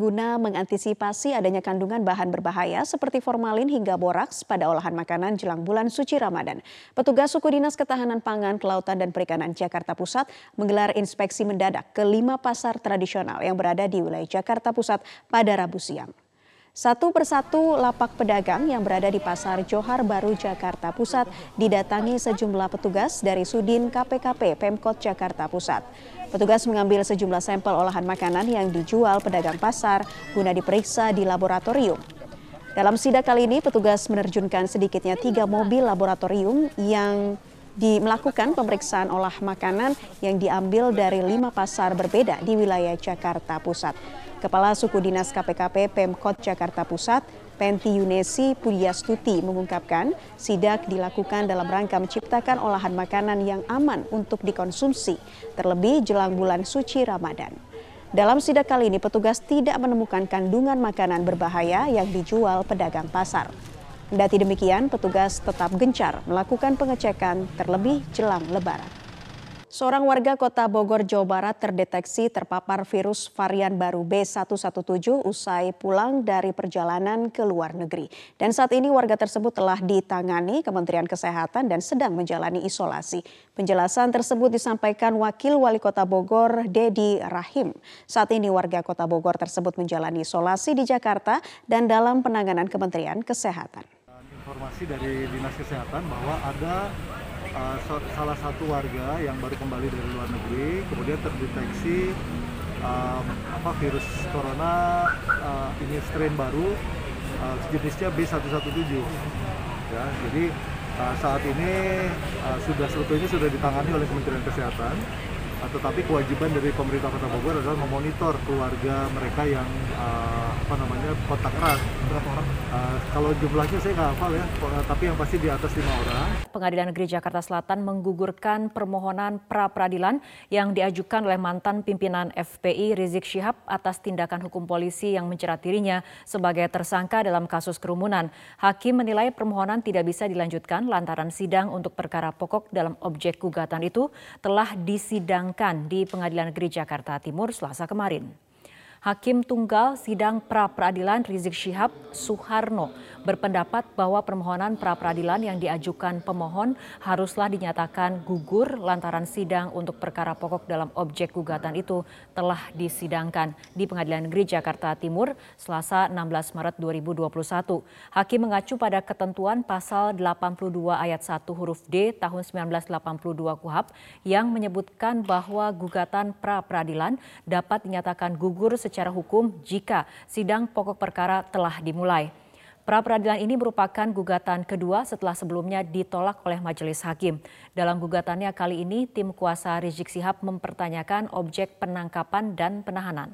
guna mengantisipasi adanya kandungan bahan berbahaya seperti formalin hingga boraks pada olahan makanan jelang bulan suci Ramadan. Petugas suku Dinas Ketahanan Pangan, Kelautan dan Perikanan Jakarta Pusat menggelar inspeksi mendadak ke lima pasar tradisional yang berada di wilayah Jakarta Pusat pada Rabu siang. Satu persatu lapak pedagang yang berada di Pasar Johar Baru Jakarta Pusat didatangi sejumlah petugas dari Sudin KPKP Pemkot Jakarta Pusat. Petugas mengambil sejumlah sampel olahan makanan yang dijual pedagang pasar guna diperiksa di laboratorium. Dalam sidak kali ini, petugas menerjunkan sedikitnya tiga mobil laboratorium yang di melakukan pemeriksaan olah makanan yang diambil dari lima pasar berbeda di wilayah Jakarta Pusat. Kepala Suku Dinas KPKP Pemkot Jakarta Pusat, Penti Yunesi Pudiastuti mengungkapkan sidak dilakukan dalam rangka menciptakan olahan makanan yang aman untuk dikonsumsi, terlebih jelang bulan suci Ramadan. Dalam sidak kali ini petugas tidak menemukan kandungan makanan berbahaya yang dijual pedagang pasar. Kendati demikian, petugas tetap gencar melakukan pengecekan terlebih jelang lebaran. Seorang warga kota Bogor, Jawa Barat terdeteksi terpapar virus varian baru B117 usai pulang dari perjalanan ke luar negeri. Dan saat ini warga tersebut telah ditangani Kementerian Kesehatan dan sedang menjalani isolasi. Penjelasan tersebut disampaikan Wakil Wali Kota Bogor, Dedi Rahim. Saat ini warga kota Bogor tersebut menjalani isolasi di Jakarta dan dalam penanganan Kementerian Kesehatan. Informasi dari Dinas Kesehatan bahwa ada uh, salah satu warga yang baru kembali dari luar negeri kemudian terdeteksi um, apa virus corona uh, ini strain baru uh, jenisnya B117 ya jadi uh, saat ini uh, sudah sebetulnya sudah ditangani oleh Kementerian Kesehatan tetapi kewajiban dari pemerintah Kota Bogor adalah memonitor keluarga mereka yang uh, apa namanya kontak erat berapa orang uh, kalau jumlahnya saya nggak hafal ya tapi yang pasti di atas lima orang Pengadilan Negeri Jakarta Selatan menggugurkan permohonan pra peradilan yang diajukan oleh mantan pimpinan FPI Rizik Syihab atas tindakan hukum polisi yang mencerat dirinya sebagai tersangka dalam kasus kerumunan. Hakim menilai permohonan tidak bisa dilanjutkan lantaran sidang untuk perkara pokok dalam objek gugatan itu telah disidangkan di Pengadilan Negeri Jakarta Timur Selasa kemarin. Hakim Tunggal Sidang Pra Peradilan Rizik Syihab Suharno berpendapat bahwa permohonan pra peradilan yang diajukan pemohon haruslah dinyatakan gugur lantaran sidang untuk perkara pokok dalam objek gugatan itu telah disidangkan di Pengadilan Negeri Jakarta Timur Selasa 16 Maret 2021. Hakim mengacu pada ketentuan pasal 82 ayat 1 huruf D tahun 1982 KUHAP yang menyebutkan bahwa gugatan pra peradilan dapat dinyatakan gugur secara hukum jika sidang pokok perkara telah dimulai. Pra peradilan ini merupakan gugatan kedua setelah sebelumnya ditolak oleh majelis hakim. Dalam gugatannya kali ini, tim kuasa Rizik Sihab mempertanyakan objek penangkapan dan penahanan.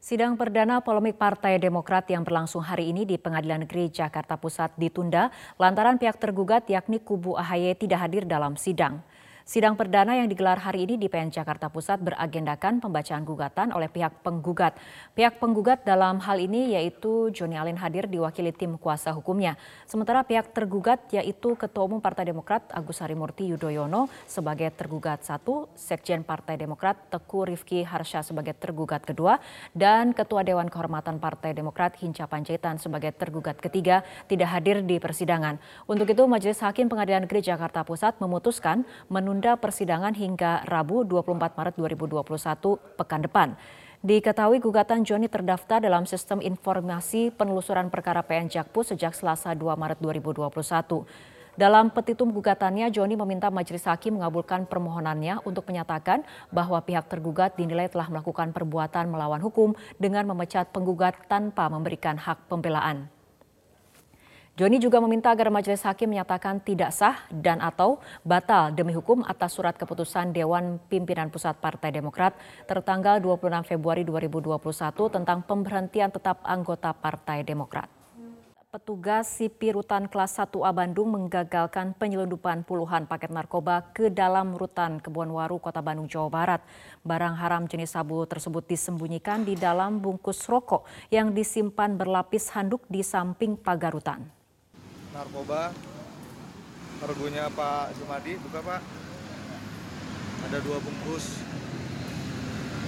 Sidang perdana polemik Partai Demokrat yang berlangsung hari ini di Pengadilan Negeri Jakarta Pusat ditunda lantaran pihak tergugat yakni kubu AHY tidak hadir dalam sidang. Sidang perdana yang digelar hari ini di PN Jakarta Pusat beragendakan pembacaan gugatan oleh pihak penggugat. Pihak penggugat dalam hal ini yaitu Joni Allen hadir diwakili tim kuasa hukumnya. Sementara pihak tergugat yaitu Ketua Umum Partai Demokrat Agus Harimurti Yudhoyono sebagai tergugat satu, Sekjen Partai Demokrat Teku Rifki Harsha sebagai tergugat kedua, dan Ketua Dewan Kehormatan Partai Demokrat Hinca Panjaitan sebagai tergugat ketiga tidak hadir di persidangan. Untuk itu Majelis Hakim Pengadilan Negeri Jakarta Pusat memutuskan menunda menunda persidangan hingga Rabu 24 Maret 2021 pekan depan. Diketahui gugatan Joni terdaftar dalam sistem informasi penelusuran perkara PN Jakpu sejak Selasa 2 Maret 2021. Dalam petitum gugatannya, Joni meminta majelis hakim mengabulkan permohonannya untuk menyatakan bahwa pihak tergugat dinilai telah melakukan perbuatan melawan hukum dengan memecat penggugat tanpa memberikan hak pembelaan. Joni juga meminta agar majelis hakim menyatakan tidak sah dan atau batal demi hukum atas surat keputusan Dewan Pimpinan Pusat Partai Demokrat tertanggal 26 Februari 2021 tentang pemberhentian tetap anggota Partai Demokrat. Petugas sipir rutan kelas 1A Bandung menggagalkan penyelundupan puluhan paket narkoba ke dalam rutan Kebonwaru, Kota Bandung, Jawa Barat. Barang haram jenis sabu tersebut disembunyikan di dalam bungkus rokok yang disimpan berlapis handuk di samping pagar rutan narkoba. Kargonya Pak Sumadi buka Pak. Ada dua bungkus.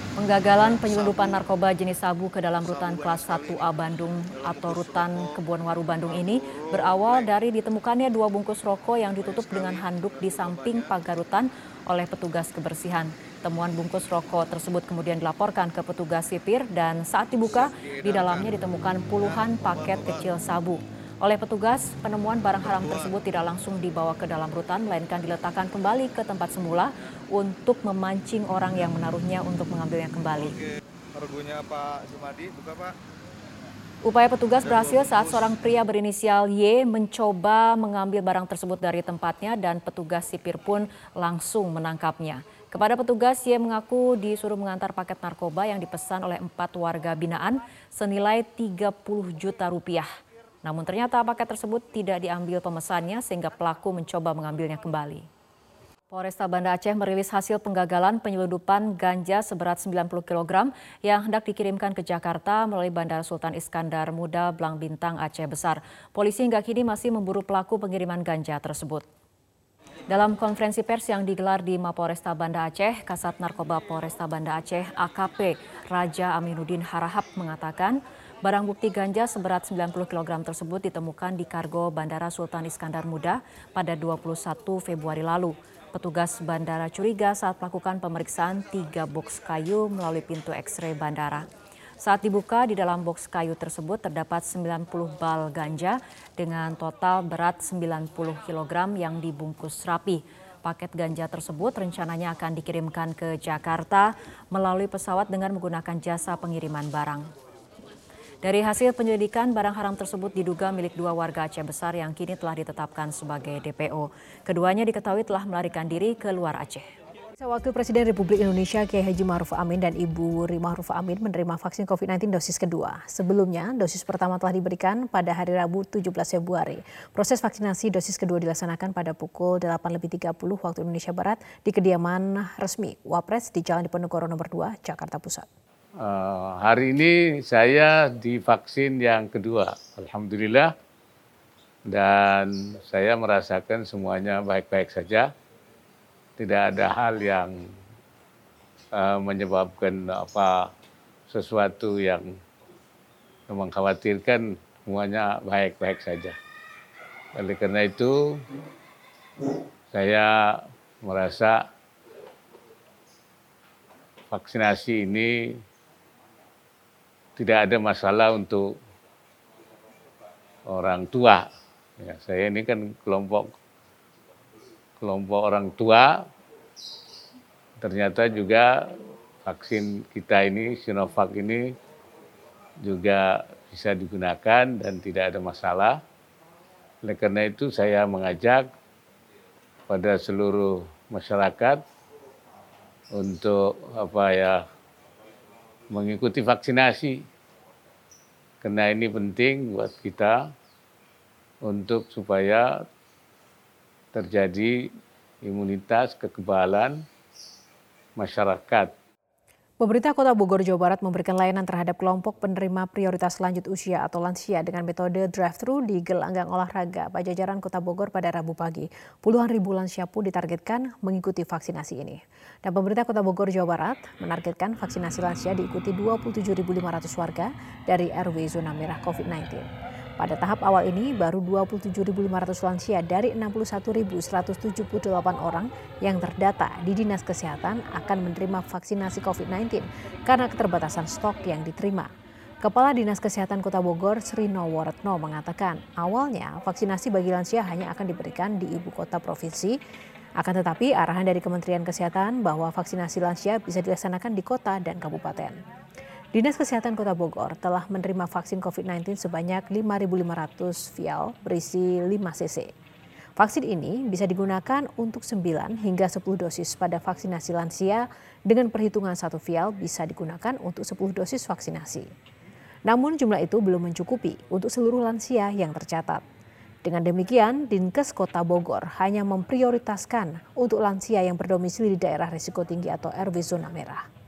Penggagalan penyelundupan narkoba jenis sabu ke dalam rutan kelas 1A Bandung atau rutan Kebonwaru Bandung ini berawal dari ditemukannya dua bungkus rokok yang ditutup dengan handuk di samping pagar rutan oleh petugas kebersihan. Temuan bungkus rokok tersebut kemudian dilaporkan ke petugas sipir dan saat dibuka di dalamnya. ditemukan puluhan paket kecil sabu. Oleh petugas, penemuan barang haram tersebut tidak langsung dibawa ke dalam rutan, melainkan diletakkan kembali ke tempat semula untuk memancing orang yang menaruhnya untuk mengambilnya kembali. Pak Sumadi, buka Pak. Upaya petugas berhasil saat seorang pria berinisial Y mencoba mengambil barang tersebut dari tempatnya dan petugas sipir pun langsung menangkapnya. Kepada petugas, Y mengaku disuruh mengantar paket narkoba yang dipesan oleh empat warga binaan senilai 30 juta rupiah. Namun ternyata paket tersebut tidak diambil pemesannya sehingga pelaku mencoba mengambilnya kembali. Polresta Banda Aceh merilis hasil penggagalan penyelundupan ganja seberat 90 kg yang hendak dikirimkan ke Jakarta melalui Bandara Sultan Iskandar Muda Blang Bintang Aceh Besar. Polisi hingga kini masih memburu pelaku pengiriman ganja tersebut. Dalam konferensi pers yang digelar di Mapolresta Banda Aceh, Kasat Narkoba Polresta Banda Aceh AKP Raja Aminuddin Harahap mengatakan barang bukti ganja seberat 90 kg tersebut ditemukan di kargo Bandara Sultan Iskandar Muda pada 21 Februari lalu. Petugas bandara curiga saat melakukan pemeriksaan tiga box kayu melalui pintu X-ray bandara. Saat dibuka di dalam box kayu tersebut terdapat 90 bal ganja dengan total berat 90 kg yang dibungkus rapi. Paket ganja tersebut rencananya akan dikirimkan ke Jakarta melalui pesawat dengan menggunakan jasa pengiriman barang. Dari hasil penyelidikan, barang haram tersebut diduga milik dua warga Aceh Besar yang kini telah ditetapkan sebagai DPO. Keduanya diketahui telah melarikan diri ke luar Aceh. Wakil Presiden Republik Indonesia Kiai Haji Maruf Amin dan Ibu Rima Maruf Amin menerima vaksin COVID-19 dosis kedua. Sebelumnya, dosis pertama telah diberikan pada hari Rabu 17 Februari. Proses vaksinasi dosis kedua dilaksanakan pada pukul 8.30 waktu Indonesia Barat di kediaman resmi Wapres di Jalan Diponegoro nomor 2, Jakarta Pusat. Uh, hari ini saya divaksin yang kedua, Alhamdulillah. Dan saya merasakan semuanya baik-baik saja tidak ada hal yang uh, menyebabkan apa sesuatu yang mengkhawatirkan semuanya baik-baik saja. Oleh karena itu saya merasa vaksinasi ini tidak ada masalah untuk orang tua. Ya, saya ini kan kelompok kelompok orang tua ternyata juga vaksin kita ini Sinovac ini juga bisa digunakan dan tidak ada masalah. Oleh karena itu saya mengajak pada seluruh masyarakat untuk apa ya mengikuti vaksinasi karena ini penting buat kita untuk supaya terjadi imunitas kekebalan masyarakat. Pemerintah Kota Bogor, Jawa Barat memberikan layanan terhadap kelompok penerima prioritas lanjut usia atau lansia dengan metode drive-thru di gelanggang olahraga Pajajaran Kota Bogor pada Rabu pagi. Puluhan ribu lansia pun ditargetkan mengikuti vaksinasi ini. Dan pemerintah Kota Bogor, Jawa Barat menargetkan vaksinasi lansia diikuti 27.500 warga dari RW zona merah COVID-19. Pada tahap awal ini baru 27.500 lansia dari 61.178 orang yang terdata di Dinas Kesehatan akan menerima vaksinasi COVID-19 karena keterbatasan stok yang diterima. Kepala Dinas Kesehatan Kota Bogor, Sri Nowaretno mengatakan, awalnya vaksinasi bagi lansia hanya akan diberikan di ibu kota provinsi, akan tetapi arahan dari Kementerian Kesehatan bahwa vaksinasi lansia bisa dilaksanakan di kota dan kabupaten. Dinas Kesehatan Kota Bogor telah menerima vaksin COVID-19 sebanyak 5.500 vial berisi 5 cc. Vaksin ini bisa digunakan untuk 9 hingga 10 dosis pada vaksinasi lansia dengan perhitungan satu vial bisa digunakan untuk 10 dosis vaksinasi. Namun jumlah itu belum mencukupi untuk seluruh lansia yang tercatat. Dengan demikian, Dinkes Kota Bogor hanya memprioritaskan untuk lansia yang berdomisili di daerah risiko tinggi atau RW zona merah.